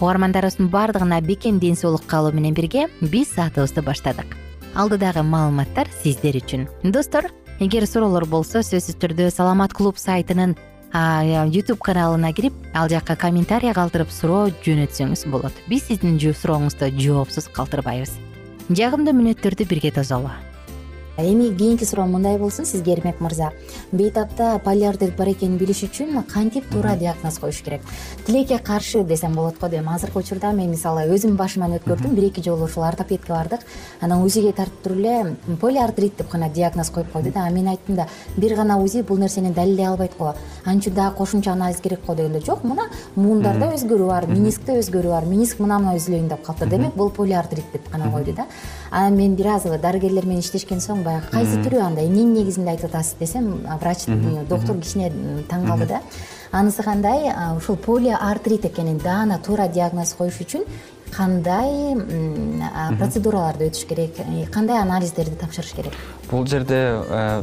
угармандарыбыздын баардыгына бекем ден соолук каалоо менен бирге биз саатыбызды баштадык. Алдыдагы маалыматтар сиздер үчүн. Достор эгер суроолор болсо сөзсүз түрдө саламат клуб сайтынын ютуб каналына кирип ал жакка комментарий калтырып суроо жөнөтсөңүз болот. Биз сиздин сурооңузду жоопсуз калтырбайбыз. Жагымдуу мүнөттөрдү бирге тосолу эми кийинки суроом мындай болсун сизге эрмек мырза. Бейтапта полиартрит бар экенин билиш үчүн кантип туура диагноз коюш керек? Тилекке каршы десем болот го дейм. Азыркы учурда мен мисалы өзүмдүн башыман өткөрдүм бир эки жолу ушул ортопедке бардык. Анан узиге тартып туруп эле полиартрит деп гана диагноз коюп койду да. Анан мен айттым да бир гана узи бул нерсени далилдей албайт го. Анын үчүн дагы кошумча анализ керек го дегенде жок. Мына муундарда өзгөрүү бар минискте өзгөрүү бар. Миниск мына мына үзүлөйүн деп калыптыр. Демек бул полиартрит деп гана койду да анан мен бир аз дарыгерлер менен иштешкен соң баягы кайсы түрү андай эмненин негизинде айтып атасыз десем врач доктур кичине таң калды да. Анысы кандай? Ушул полиартрит экенин даана туура диагноз коюш үчүн кандай процедураларды өтүш керек кандай анализдерди тапшырыш керек? Бул жерде э,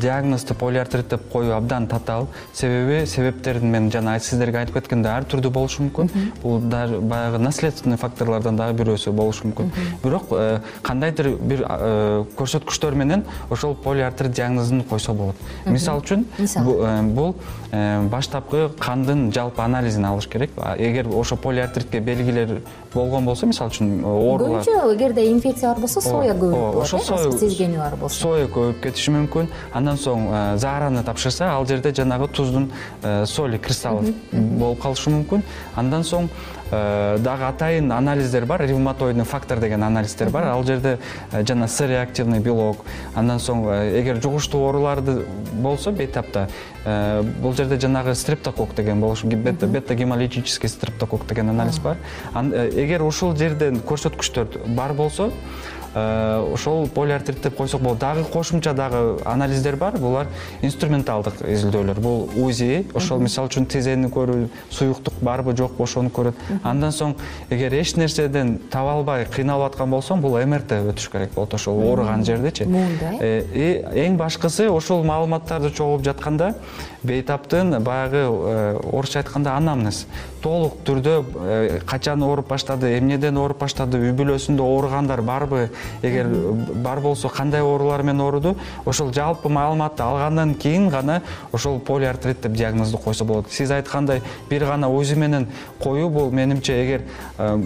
диагнозду полиартрит деп коюу абдан татаал. Себеби себептерин мен жана сиздерге айтып кеткендей ар түрдүү болушу мүмкүн. Бул даже баягы наследственный факторлордон дагы бирөөсү болушу мүмкүн. Бирок э, кандайдыр бир э, көрсөткүчтөр менен ошол полиартрит диагнозун койсо болот. Мисалы үчүн бул баштапкы кандын жалпы анализин алыш керек. Эгер ошо полиартритке белгилер болгон болсо мисалы үчүн оорулар көбүнчө эгерде инфекция бар болсо соя көбөйүп болот ошо сою сезгени бар болсо. сою көбөйүп кетиши мүмкүн. Андан соң э, заараны тапшырса ал жерде жанагы туздун э, соли кристаллы болуп калышы мүмкүн. Андан соң дагы атайын анализдер бар ревматоидный фактор деген анализдер бар. Ал жерде жана с реактивный белок. Андан соң эгер жугуштуу ооруларды болсо бейтапта бул жерде жанагы стрептокок деген болушу бета гемолитический стрептокок деген анализ бар. Эгер ушул жерден көрсөткүчтөр бар болсо Э, ошол полиартрит деп койсок болот дагы кошумча дагы анализдер бар. Булар инструменталдык изилдөөлөр. Бул узи ошол мисалы үчүн тизени көрүү суюктук барбы жокпу ошону көрөт. Андан соң эгер эч нерседен таба албай кыйналып аткан болсоң бул мрт өтүш керек. Болот ошол ооруган жердечи. Муунда э? э, эң башкысы ошол маалыматтарды чогулуп жатканда бейтаптын баягы орусча айтканда анамнез. Толук түрдө качан ооруп баштады эмнеден ооруп баштады үй бүлөсүндө ооругандар барбы эгер бар болсо кандай оорулар менен ооруду ошол жалпы маалыматты алгандан кийин гана ошол полиартрит деп диагнозду койсо болот. Сиз айткандай бир гана узи менен коюу бул менимче эгер э,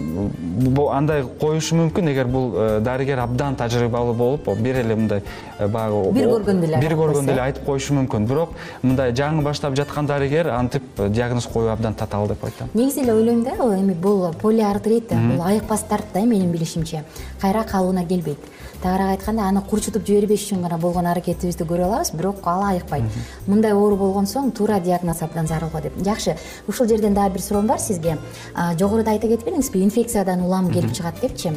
андай коюшу мүмкүн. Эгер бул э, дарыгер абдан тажрыйбалуу болуп бир эле мындай э, баягы бир көргөндө эле бир көргөндө эле айтып коюшу мүмкүн. Бирок мындай жаңы баштап жаткан дарыгер антип диагноз коюу абдан татаал деп айтам. Негизи эле ойлойм да эми бул полиартрит бул айыкпас дарт да менин билишимче. Кайра калыбына келбейт. Тагыраак айтканда аны курчутуп жибербеш үчүн гана болгон аракетибизди көрө алабыз бирок ал айыкпайт. Мындай оору болгон соң туура диагноз абдан зарыл го деп. Жакшы ушул жерден дагы бир суроом бар сизге. Жогоруда айта кетпедиңизби инфекциядан улам келип чыгат депчи.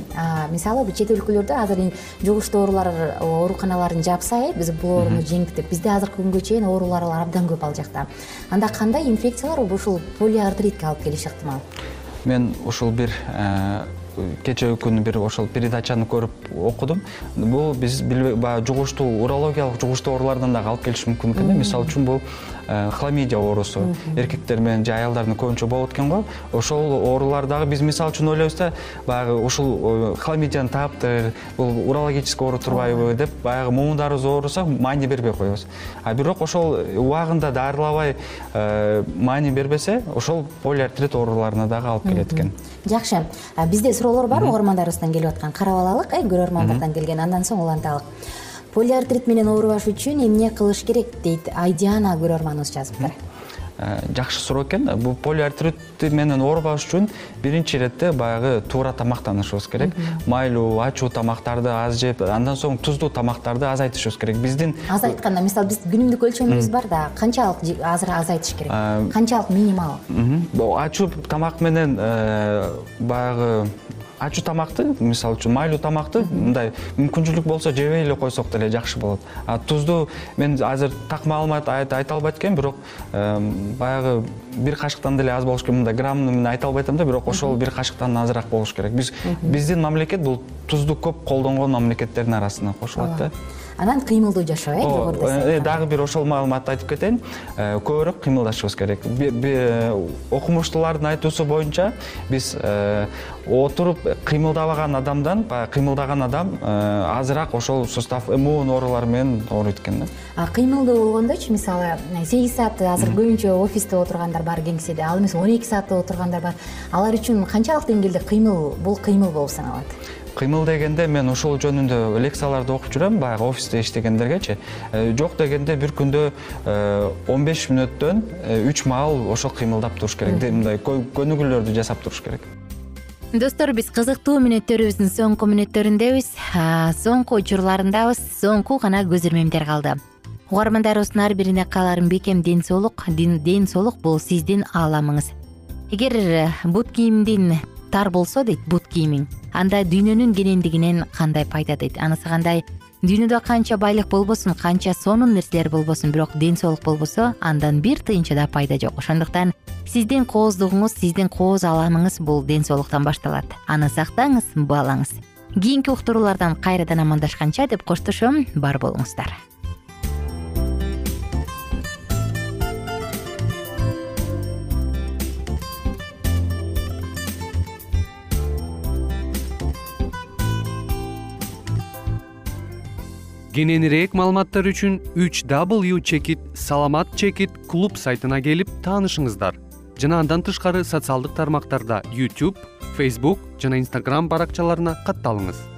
Мисалы чет өлкөлөрдө азыр жугуштуу оорулар ооруканаларын жапсай биз бул ооруну жеңдик деп бизде азыркы күнгө чейин оорулар абдан көп ал жакта. Анда кандай инфекциялар ушул полиартритке алып келиши ыктымал мен ушул бир э, кечээ күнү бир ошол передачаны көрүп окудум. Бул биз баягы жугуштуу урологиялык жугуштуу оорулардан дагы алып келиши мүмкүн экен да. Мисалы үчүн бул хламидия оорусу. Эркектер менен же аялдардын көбүнчө болот экен го. Ошол оорулар дагы биз мисалы үчүн ойлойбуз да баягы ушул э, хламидияны таптыр бул урологический оору турбайбы деп баягы муундарыбыз ооруса маани бербей коебуз. А бирок ошол убагында дарылабай э, маани бербесе ошол полиартрит ооруларына дагы алып келет экен. Жакшы. Бизде суроолор бар угармандарыбыздан келип аткан карап алалык э көрөрмандардан келген андан соң уланталык полиартрит менен оорубаш үчүн эмне кылыш керек дейт? Айдиана көрөрманыбыз жазыптыр э, жакшы суроо экен. Бул полиартрит менен оорубаш үчүн биринчи иретте баягы туура тамактанышыбыз керек. Майлуу ачуу тамактарды аз жеп андан соң туздуу тамактарды азайтышыбыз керек. Биздин аз айтканда мисалы биз күнүмдүк өлчөмүбүз бар да канчалык азыр азайтыш керек? Э, канчалык минимал? ачуу тамак менен э, баягы ачуу тамакты мисалы үчүн майлуу тамакты мындай мүмкүнчүлүк болсо жебей эле койсок деле жакшы болот. А тузду мен азыр так маалымат айта албайт экенм бирок баягы бир кашыктан деле аз болуш керек мындай граммы менен айта албай атам да бирок ошол бир кашыктан азыраак болуш керек. Биз биздин мамлекет бул тузду көп колдонгон мамлекеттердин арасына кошулат да анан кыймылдуу жашоо э жогоруда э, дагы бир ошол маалыматты айтып кетейин. Э, көбүрөөк кыймылдашыбыз керек. Окумуштуулардын айтуусу боюнча биз э, отуруп кыймылдабаган адамдан баягы кыймылдаган адам азыраак ошол сустав иммун оорулар менен ооруйт экен да кыймылдуу болгондочу мисалы сегиз саат азыр көбүнчө офисте отургандар бар кеңседе ал эмес он эки саатта отургандар бар. Алар үчүн канчалык деңгээлде кыймыл бул кыймыл болуп саналат кыймыл дегенде мен ушул жөнүндө лекцияларды окуп жүрөм баягы офисте иштегендергечи. Э, жок дегенде бир күндө э, он беш мүнөттөн э, үч маал ошол кыймылдап туруш керек мындай көнүгүүлөрдү жасап туруш керек. Достор биз кызыктуу мүнөттөрүбүздүн соңку мүнөттөрүндөбүз соңку учурларындабыз соңку гана көз ирмемдер калды. Угармандарыбыздын ар бирине кааларым бекем ден соолук ден соолук бул сиздин ааламыңыз эгер бут кийимдин тар болсо дейт бут кийимиң анда дүйнөнүн кенендигинен кандай пайда дейт? Анысы кандай? Дүйнөдө канча байлык болбосун канча сонун нерселер болбосун бирок ден соолук болбосо андан бир тыйынча да пайда жок. Ошондуктан сиздин кооздугуңуз сиздин кооз ааламыңыз бул ден соолуктан башталат. Аны сактаңыз баалаңыз. Кийинки уктуруулардан кайрадан амандашканча деп коштошом бар болуңуздар кененирээк маалыматтар үчүн үч w чекит саламат чекит клуб сайтына келип таанышыңыздар. Жана андан тышкары социалдык тармактарда youtube facebook жана instagram баракчаларына катталыңыз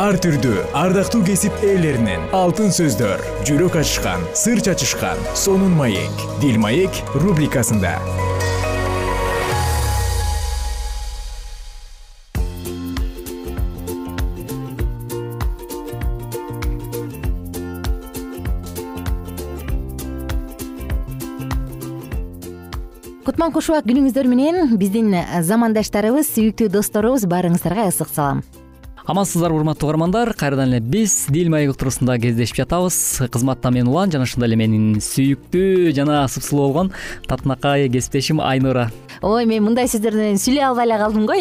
ар түрдүү ардактуу кесип ээлеринен. Алтын сөздөр жүрөк ачышкан сыр чачышкан сонун маек. Дил маек рубрикасында. Кутман куш убак күнүңүздөр менен биздин замандаштарыбыз сүйүктүү досторубуз баарыңыздарга ысык салам амансыздарбы урматтуу угармандар. Кайрадан эле биз дил маек уктуруусунда кездешип жатабыз. Кызматта мен улан жана ошондой эле менин сүйүктүү жана сыпсылуу болгон татынакай кесиптешим айнура. Ой мен мындай сөздөр менен сүйлөй албай эле калдым го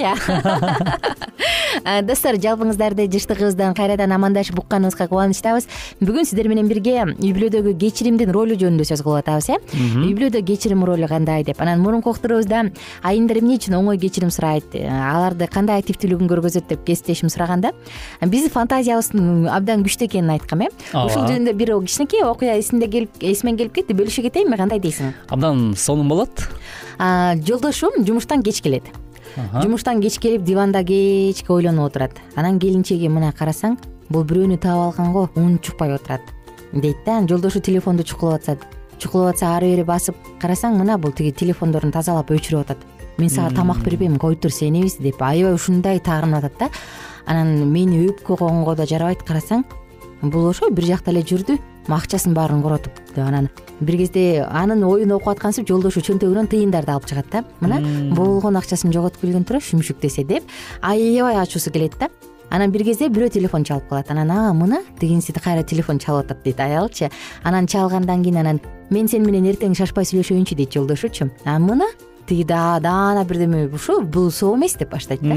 э достор жалпыңыздарды жыштыгыбыздан кайрадан амандашып укканыбызга кубанычтабыз. Бүгүн сиздер менен бирге үй бүлөдөгү кечиримдин ролу жөнүндө сөз кылып атабыз э? Үй бүлөдө кечирим ролу кандай деп. Анан мурунку уктуруубузда айымдар эмне үчүн оңой кечирим сурайт. Аларды кандай активдүүлүгүн көргөзөт деп кесиптешим сураганда биздин фантазиябыздын абдан күчтүү экенин айткам э. Ушул жөнүндө бир кичинекей окуя эсимде келип эсимен келип кетти бөлүшө кетейинби кандай дейсиң? Абдан сонун болот? Жолдошум жумуштан кеч келет. Жумуштан кеч келип диванда кечке ойлонуп отурат. Анан келинчеги мына карасаң бул бирөөнү таап алган го унчукпай отурат. Дейт да анан жолдошу телефонду чукулап атышат чукулап атса ары бери басып карасаң мына бул тиги телефондорун тазалап өчүрүп атат. Мен сага тамак бербейм кой тур сен эмес деп аябай ушундай таарынып атат да анан мени өпкө койгонго да жарабайт карасаң бул ошо бир жакта эле жүрдү акчасын баарын коротуп анан бир кезде анын оюн окуп аткансып жолдошу чөнтөгүнөн тыйындарды алып чыгат да. Мына болгон акчасын жоготуп келген тура шүмшүк десе деп аябай ачуусу келет да. Анан бир кезде бирөө телефон чалып калат. Анан а мына? тигинси кайра телефон чалып атат? дейт аялчы анан чалгандан кийин анан мен сени менен эртең шашпай сүйлөшөйүнчү дейт жолдошучу. А мына тиги даана бирдеме ушу бул соо эмес деп баштайт да.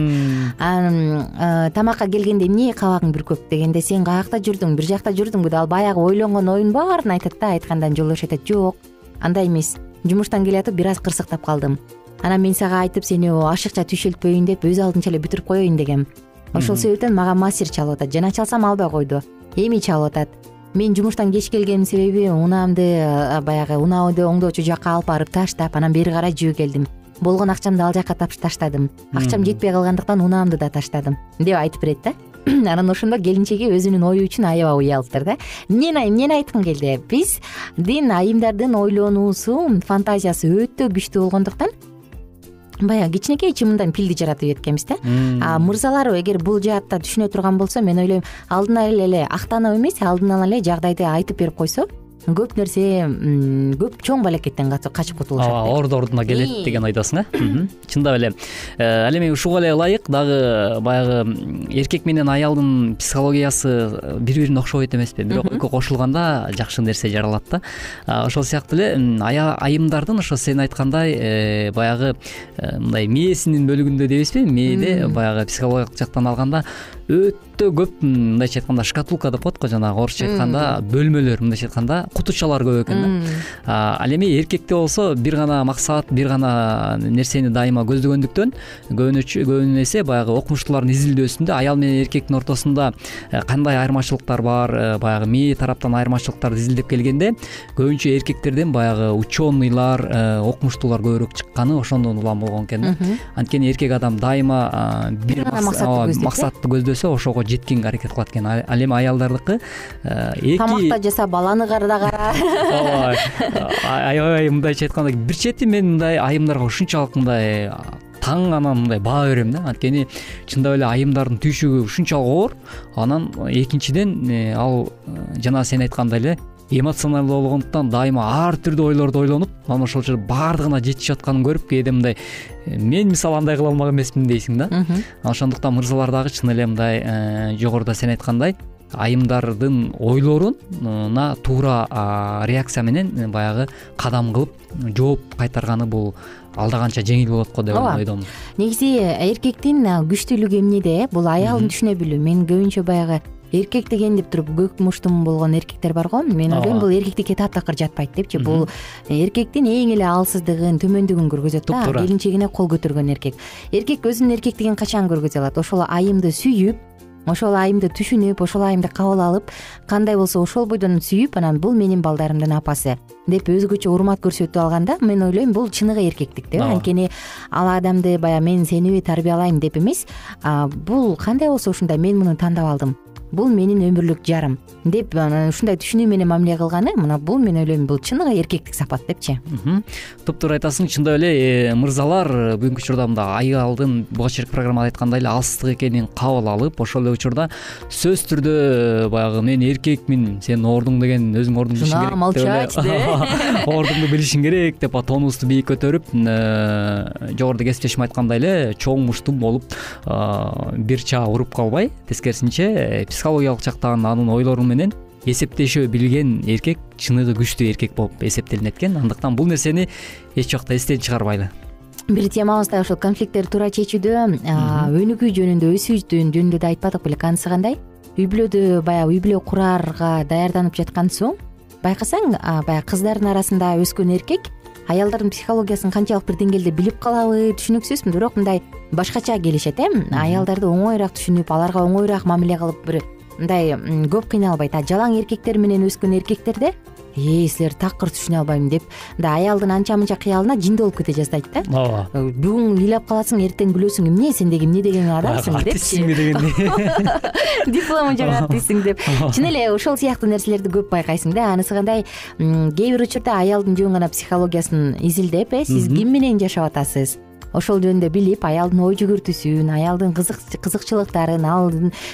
Анан э, тамакка келгенде эмне кабагың бүркөп дегенде сен каякта жүрдүң бир жакта жүрдүңбү деп ал баягы ойлонгон оюнун баарын айтат да айтканда жолдошу айтат жок андай эмес жумуштан келатып бир аз кырсыктап калдым. Анан мен сага айтып сени ашыкча түйшөлтпөйүн деп өз алдынча эле бүтүрүп коеюн дегем. Ошол себептен мага мастер чалып атат жана чалсам албай койду эми чалып атат мен жумуштан кеч келгенимдин себеби унаамды баягы унаады оңдоочу жакка алып барып таштап анан бери кара жүрүп келдим. Болгон акчамды ал жакка таштадым. Акчам жетпей калгандыктан унаамды да таштадым деп айтып берет да. Анан ошондо келинчеги өзүнүн ою үчүн аябай уялыптыр да. Эмнени эмнени айткым келди биздин айымдардын ойлонуусу фантазиясы өтө күчтүү болгондуктан баягы кичинекей чымындан пилди жаратып ийеткенбиз да. А мырзалар эгер бул жаатта түшүнө турган болсо мен ойлойм алдын ала эле актанып эмес алдын ала эле жагдайды айтып берип койсо көп нерсе көп чоң балакеттен качып кутулушат ооба орду ордуна келет деген ойдосуң э? Чындап эле. Э, ал эми ушуга эле ылайык. Дагы баягы эркек менен аялдын психологиясы э, бири бирине окшобойт эмеспи. Бирок экөө кошулганда жакшы нерсе жаралат да. Ошол сыяктуу эле айымдардын ошо сен айткандай э, баягы мындай мээсинин бөлүгүндө дейбизби мээде баягы психологиялык жактан алганда өтө көп мындайча айтканда шкатулка деп коет го жанагы орусча айтканда бөлмөлөр мындайча айтканда кутучалар көп экен да. Ал эми эркекте болсо бир гана максат бир гана нерсени дайыма көздөгөндүктөн көбүн эсе баягы окумуштуулардын изилдөөсүндө аял менен эркектин ортосунда э, кандай айырмачылыктар бар э, баягы мээ тараптан айырмачылыктарды изилдеп келгенде көбүнчө эркектерден баягы ученыйлар э, окумуштуулар көбүрөөк чыкканы ошондон улам болгон экен да. Анткени эркек адам дайыма бир максатты ошого жеткенге аракет кылат экен. Ал эми аялдардыкы эки тамак да жаса баланы да кара. Ооба аябай мындайча айтканда бир чети мен мындай айымдарга ушунчалык мындай таң анан мындай баа берем да. Анткени чындап эле айымдардын түйшүгү ушунчалык оор. Анан экинчиден э, ал э, жана сен айткандай эле эмоционалдуу болгондуктан дайыма ар түрдүү ойлорду ойлонуп анан ошол жерде баардыгына жетишип атканын көрүп кээде мындай э, мен мисалы андай кыла алмак эмесмин дейсиң да. Ошондуктан мырзалар дагы чын эле мындай э, жогоруда сен айткандай айымдардын ойлоруна туура реакция менен баягы кадам кылып жооп кайтарганы бул алда канча жеңил болот го деп ойдомун негизи эркектин күчтүүлүгү эмнеде? Э бул аялын түшүнө билүү. Мен көбүнчө баягы эркек деген деп туруп көк муштум болгон эркектер бар го. Мен ойлойм бул эркектикке таптакыр жатпайт депчи. Бул эркектин эң эле алсыздыгын төмөндүгүн көргөзөт да. Келинчегине кол көтөргөн эркек. Эркек өзүнүн эркектигин качан көргөзө алат? Ошол айымды сүйүп ошол айымды түшүнүп ошол айымды кабыл алып кандай болсо ошол бойдон сүйүп анан бул менин балдарымдын апасы деп өзгөчө урмат көрсөтүп алганда мен ойлойм бул чыныгы эркектик да анткени ал адамды баягы мен сениби тарбиялайм деп эмес. Бул кандай болсо ушундай мен муну тандап алдым бул менин өмүрлүк жарым деп ушундай түшүнүү менен мамиле кылганы мына бул мен ойлойм бул чыныгы эркектик сапат депчи. Туптуура айтасың чындап эле э, мырзалар бүгүнкү учурда мындай аялдын буга чейинки программада айткандай эле алсыздык экенин кабыл алып ошол эле учурда сөзсүз түрдө э, баягы мен эркекмин сенин ордуң деген өзүңдүн ордуңду билишиң керек молчать деп ордуңду билишиң керек деп тонубузду бийик көтөрүп э, жогоруда кесиптешим айткандай эле чоң муштум болуп бир чаа уруп калбай. Тескерисинче психологиялык жактан анын ойлору менен эсептешө билген эркек чыныгы күчтүү эркек болуп эсептелинет экен андыктан бул нерсени эч убакта эстен чыгарбайлы. Бир темабыз да ушул конфликттерди туура чечүүдө өнүгүү жөнүндө өсүүдүн жөнүндө да айтпадыкпы беле анысы кандай үй бүлөдө баягы үй бүлө кураарга даярданып жаткан соң байкасаң баягы кыздардын арасында өскөн эркек аялдардын психологиясын канчалык бир деңгээлде билип калабы түшүнүксүз бирок мындай башкача келишет э аялдарды оңоюраак түшүнүп аларга оңоюраак мамиле кылып бир мындай көп кыйналбайт а жалаң эркектер менен өскөн эркектерде ээ силерди такыр түшүнө албайм деп мындай аялдын анча мынча кыялына жинди болуп кете жаздайт да. Ооба. Э, бүгүн ыйлап каласың эртең күлөсүң эмне сен деги эмне деген адамсың? Депчи дегендей диплому жок артистсиң деп. Чын эле ошол сыяктуу нерселерди көп байкайсың да. Анысы кандай кээ бир учурда аялдын жөн гана психологиясын изилдеп э сиз ким менен жашап атасыз ошол жөнүндө билип аялдын ой жүгүртүүсүн аялдын кызыкчылыктарын ал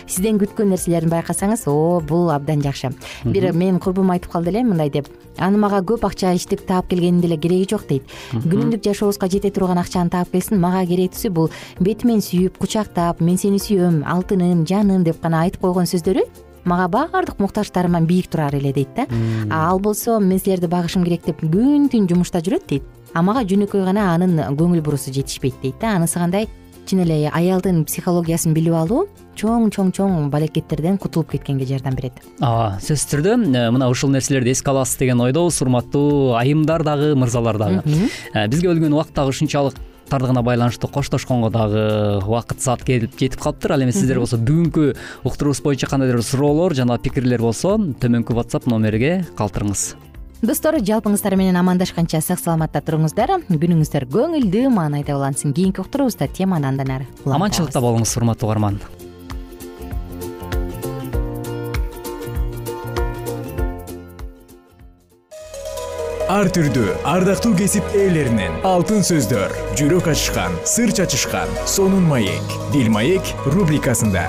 сизден күткөн нерселерин байкасаңыз о бул абдан жакшы. Бир менин курбум айтып калды эле мындай деп. Аны мага көп акча иштеп таап келгенин деле кереги жок дейт. Күнүмдүк жашообузга жете турган акчаны таап келсин мага керектүүсү бул бетимен сүйүп кучактап мен сени сүйөм алтыным жаным деп гана айтып койгон сөздөрү мага баардык муктажтарыман бийик турар эле дейт да. Ал болсо мен силерди багышым керек деп күн түн жумушта жүрөт дейт а мага жөнөкөй гана анын көңүл бурусу жетишпейт дейт да. Анысы кандай? Чын эле аялдын психологиясын билип алуу чоң чоң чоң балекеттерден кутулуп кеткенге жардам берет. Ооба сөзсүз түрдө э, мына ушул нерселерди эске аласыз деген ойдобуз урматтуу айымдар дагы мырзалар дагы. Э, бизге бөлгөн убакыт дагы ушунчалык тардыгына байланыштуу коштошконго дагы убакыт саат келип жетип калыптыр. Ал эми сиздер болсо бүгүнкү уктуруубуз боюнча кандайдыр бир суроолор жана пикирлер болсо төмөнкү whatsapp номериге калтырыңыз достор жалпыңыздар менен амандашканча сак саламатта туруңуздар. Күнүңүздөр көңүлдүү маанайда улансын. Кийинки уктуруубузда теманы андан ары аманчылыкта болуңуз урматтуу угарман. Ар түрдүү ардактуу кесип ээлеринен алтын сөздөр жүрөк ачышкан сыр чачышкан сонун маек. Бил маек рубрикасында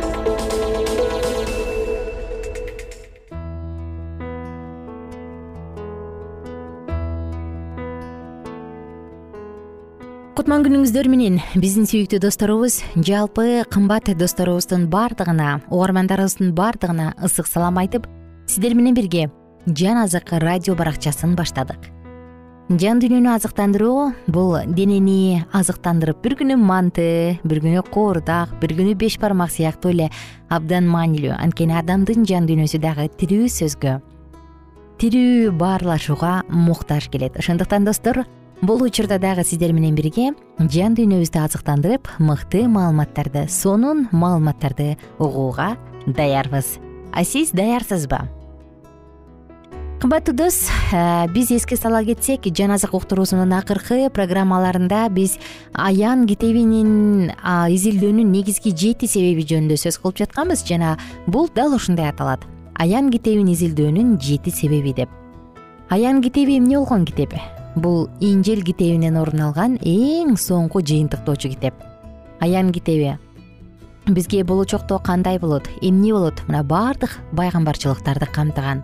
кутман күнүңүздөр менен биздин сүйүктүү досторубуз жалпы кымбат досторубуздун баардыгына угармандарыбыздын баардыгына ысык салам айтып сиздер менен бирге жан азык радио баракчасын баштадык. Жан дүйнөнү азыктандыруу бул денени азыктандырып бир күнү манты бир күнү куурдак бир күнү беш бармак сыяктуу эле абдан маанилүү. Анткени адамдын жан дүйнөсү дагы тирүү сөзгө тирүү баарлашууга муктаж келет. Ошондуктан достор бул учурда дагы сиздер менен бирге жан дүйнөбүздү азыктандырып мыкты маалыматтарды сонун маалыматтарды угууга даярбыз. А сиз даярсызбы? Кымбаттуу дос э, биз эске сала кетсек жан азык уктуруусунун акыркы программаларында биз аян китебинин изилдөөнүн негизги жети себеби жөнүндө сөз кылып жатканбыз жана бул дал ушундай аталат. Аян китебин изилдөөнүн жети себеби деп. Аян китеби эмне болгон китеп бул инжил китебинен орун алган эң соңку жыйынтыктоочу китеп. Аян китеби. Бизге болочокто кандай болот эмне болот мына баардык пайгамбарчылыктарды камтыган.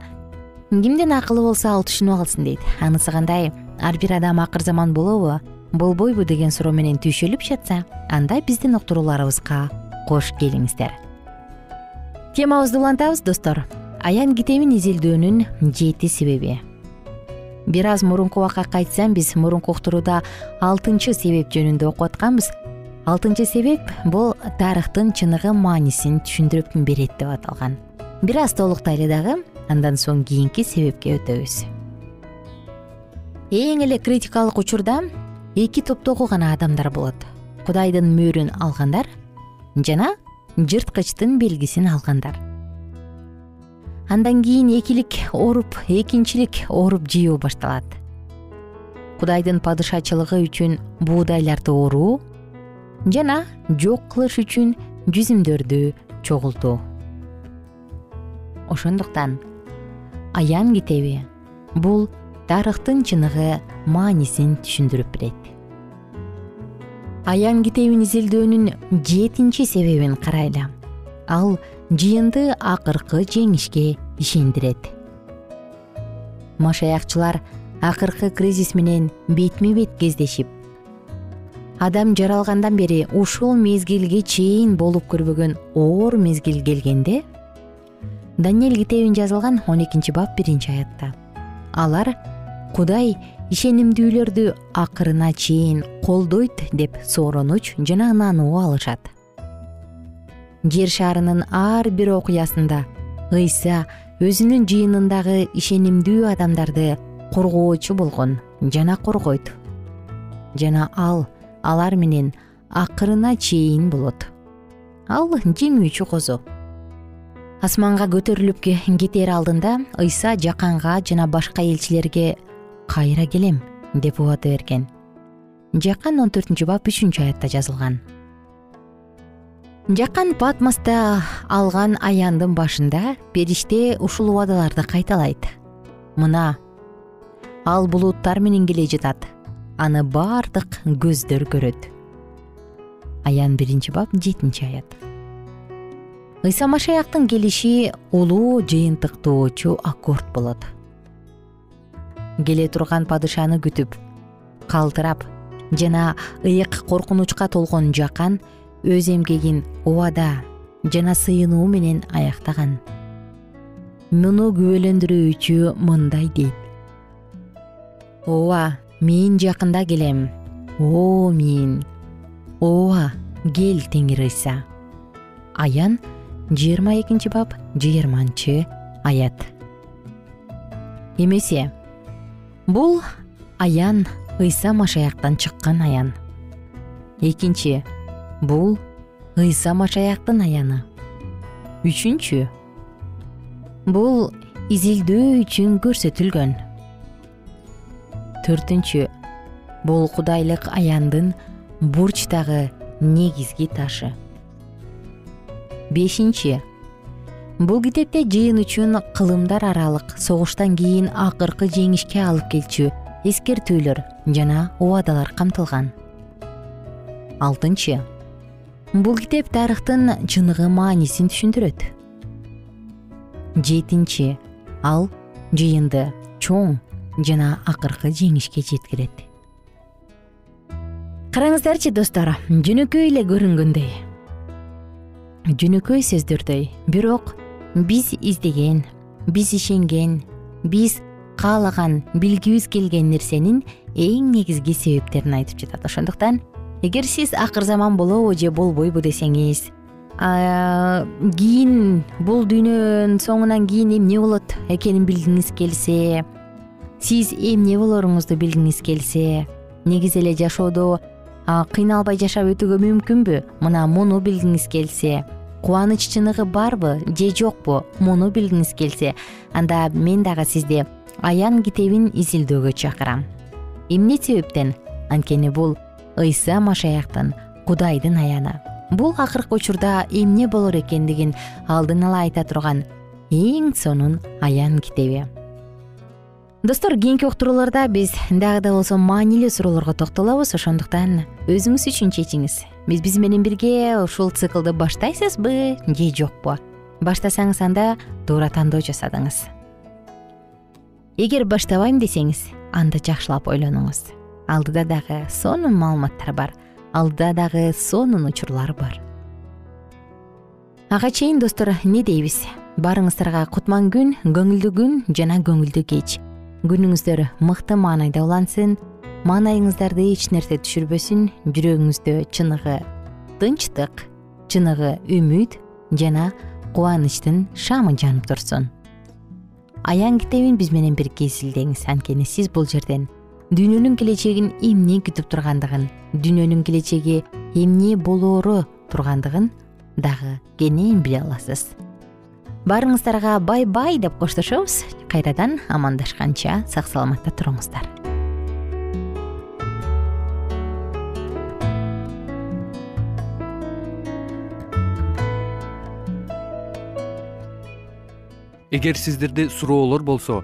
Кимдин акылы болсо ал түшүнүп алсын дейт. Анысы кандай ар бир адам акыр заман болобу болбойбу деген суроо менен түйшөлүп жатса анда биздин уктурууларыбызга кош келиңиздер. Темабызды улантабыз достор. Аян китебин изилдөөнүн жети себеби бир аз мурунку убакка кайтсам биз мурунку уктурууда алтынчы себеп жөнүндө окуп атканбыз. Алтынчы себеп бул тарыхтын чыныгы маанисин түшүндүрүп берет деп аталган. Бир аз толуктайлы дагы андан соң кийинки себепке өтөбүз. Эң эле критикалык учурда эки топтогу гана адамдар болот. Кудайдын мөөрүн алгандар жана жырткычтын белгисин алгандар андан кийин экилик ооруп экинчилик ооруп жыюу башталат. Кудайдын падышачылыгы үчүн буудайларды ооруу жана жок кылыш үчүн жүзүмдөрдү чогултуу ошондуктан аян китеби бул тарыхтын чыныгы маанисин түшүндүрүп берет аян китебин изилдөөнүн жетинчи себебин карайлы ал жыйынды акыркы жеңишке ишендирет. Машаякчылар акыркы кризис менен бетме бет кездешип адам жаралгандан бери ушул мезгилге чейин болуп көрбөгөн оор мезгил келгенде даниэль китебин жазылган он экинчи бап биринчи аятта. Алар кудай ишенимдүүлөрдү акырына чейин колдойт деп сооронуч жана ынануу алышат жер шарынын ар бир окуясында. Ыйса өзүнүн жыйынындагы ишенимдүү адамдарды коргоочу болгон жана коргойт. Жана ал алар менен акырына чейин болот. Ал жеңүүчү козу асманга көтөрүлүп кетээр алдында ыйса жаканга жана башка элчилерге кайра келем деп убада берген жакан он төртүнчү бап үчүнчү аятта жазылган жакан патмоста алган аяндын башында периште ушул убадаларды кайталайт. Мына ал булуттар менен келе жатат. Аны баардык көздөр көрөт. Аян биринчи бап жетинчи аят. Ыйса машаяктын келиши улуу жыйынтыктоочу аккорд болот. Келе турган падышаны күтүп калтырап жана ыйык коркунучка толгон жакан өз эмгегин убада жана сыйынуу менен аяктаган. Муну күбөлөндүрүүчү мындай дейт. Ооба мен жакында келем о мен ооба кел теңир ыйса аян жыйырма экинчи бап жыйырманчы аят. Эмесе бул аян ыйса машаяктан чыккан аян. Экинчи бул ыйса машаяктын аяны. Үчүнчү бул изилдөө үчүн көрсөтүлгөн. Төртүнчү бул кудайлык аяндын бурчтагы негизги ташы. Бешинчи бул китепте жыйын үчүн кылымдар аралык согуштан кийин акыркы жеңишке алып келчү эскертүүлөр жана убадалар камтылган. Алтынчы бул китеп тарыхтын чыныгы маанисин түшүндүрөт. Жетинчи ал жыйынды чоң жана акыркы жеңишке жеткирет. Караңыздарчы достор жөнөкөй эле көрүнгөндөй. Жөнөкөй сөздөрдөй. Бирок биз издеген биз ишенген биз каалаган билгибиз келген нерсенин эң негизги себептерин айтып жатат. Ошондуктан эгер сиз акыр заман болобу же болбойбу десеңиз кийин бул дүйнөнүн соңунан кийин эмне болот экенин билгиңиз келсе сиз эмне болоруңузду билгиңиз келсе негизи эле жашоодо кыйналбай жашап өтүүгө мүмкүнбү? Мына муну билгиңиз келсе. Кубаныч чыныгы барбы же жокпу? Муну билгиңиз келсе. Анда мен дагы сизди аян китебин изилдөөгө чакырам. Эмне себептен? Анткени бул ыйса машаяктын кудайдын аяны. Бул акыркы учурда эмне болор экендигин алдын ала айта турган эң сонун аян китеби. Достор кийинки уктурууларда биз дагы да болсо маанилүү суроолорго токтолобуз. Ошондуктан өзүңүз үчүн чечиңиз. Биз биз менен бирге ушул циклды баштайсызбы? Же жокпу? Баштасаңыз анда туура тандоо жасадыңыз. Эгер баштабайм десеңиз анда жакшылап ойлонуңуз алдыда дагы сонун маалыматтар бар алдыда дагы сонун учурлар бар. Ага чейин достор эмне дейбиз? Баарыңыздарга кутман күн көңүлдүү күн жана көңүлдүү кеч. Күнүңүздөр мыкты маанайда улансын маанайыңыздарды эч нерсе түшүрбөсүн жүрөгүңүздө чыныгы тынчтык чыныгы үмүт жана кубанычтын шамы жанып турсун. Аян китебин биз менен бирге изилдеңиз анткени сиз бул жерден дүйнөнүн келечегин эмне күтүп тургандыгын дүйнөнүн келечеги эмне болоору тургандыгын дагы кенен биле аласыз. Баарыңыздарга бай бай деп коштошобуз. Кайрадан амандашканча сак саламатта туруңуздар. Эгер сиздерде суроолор болсо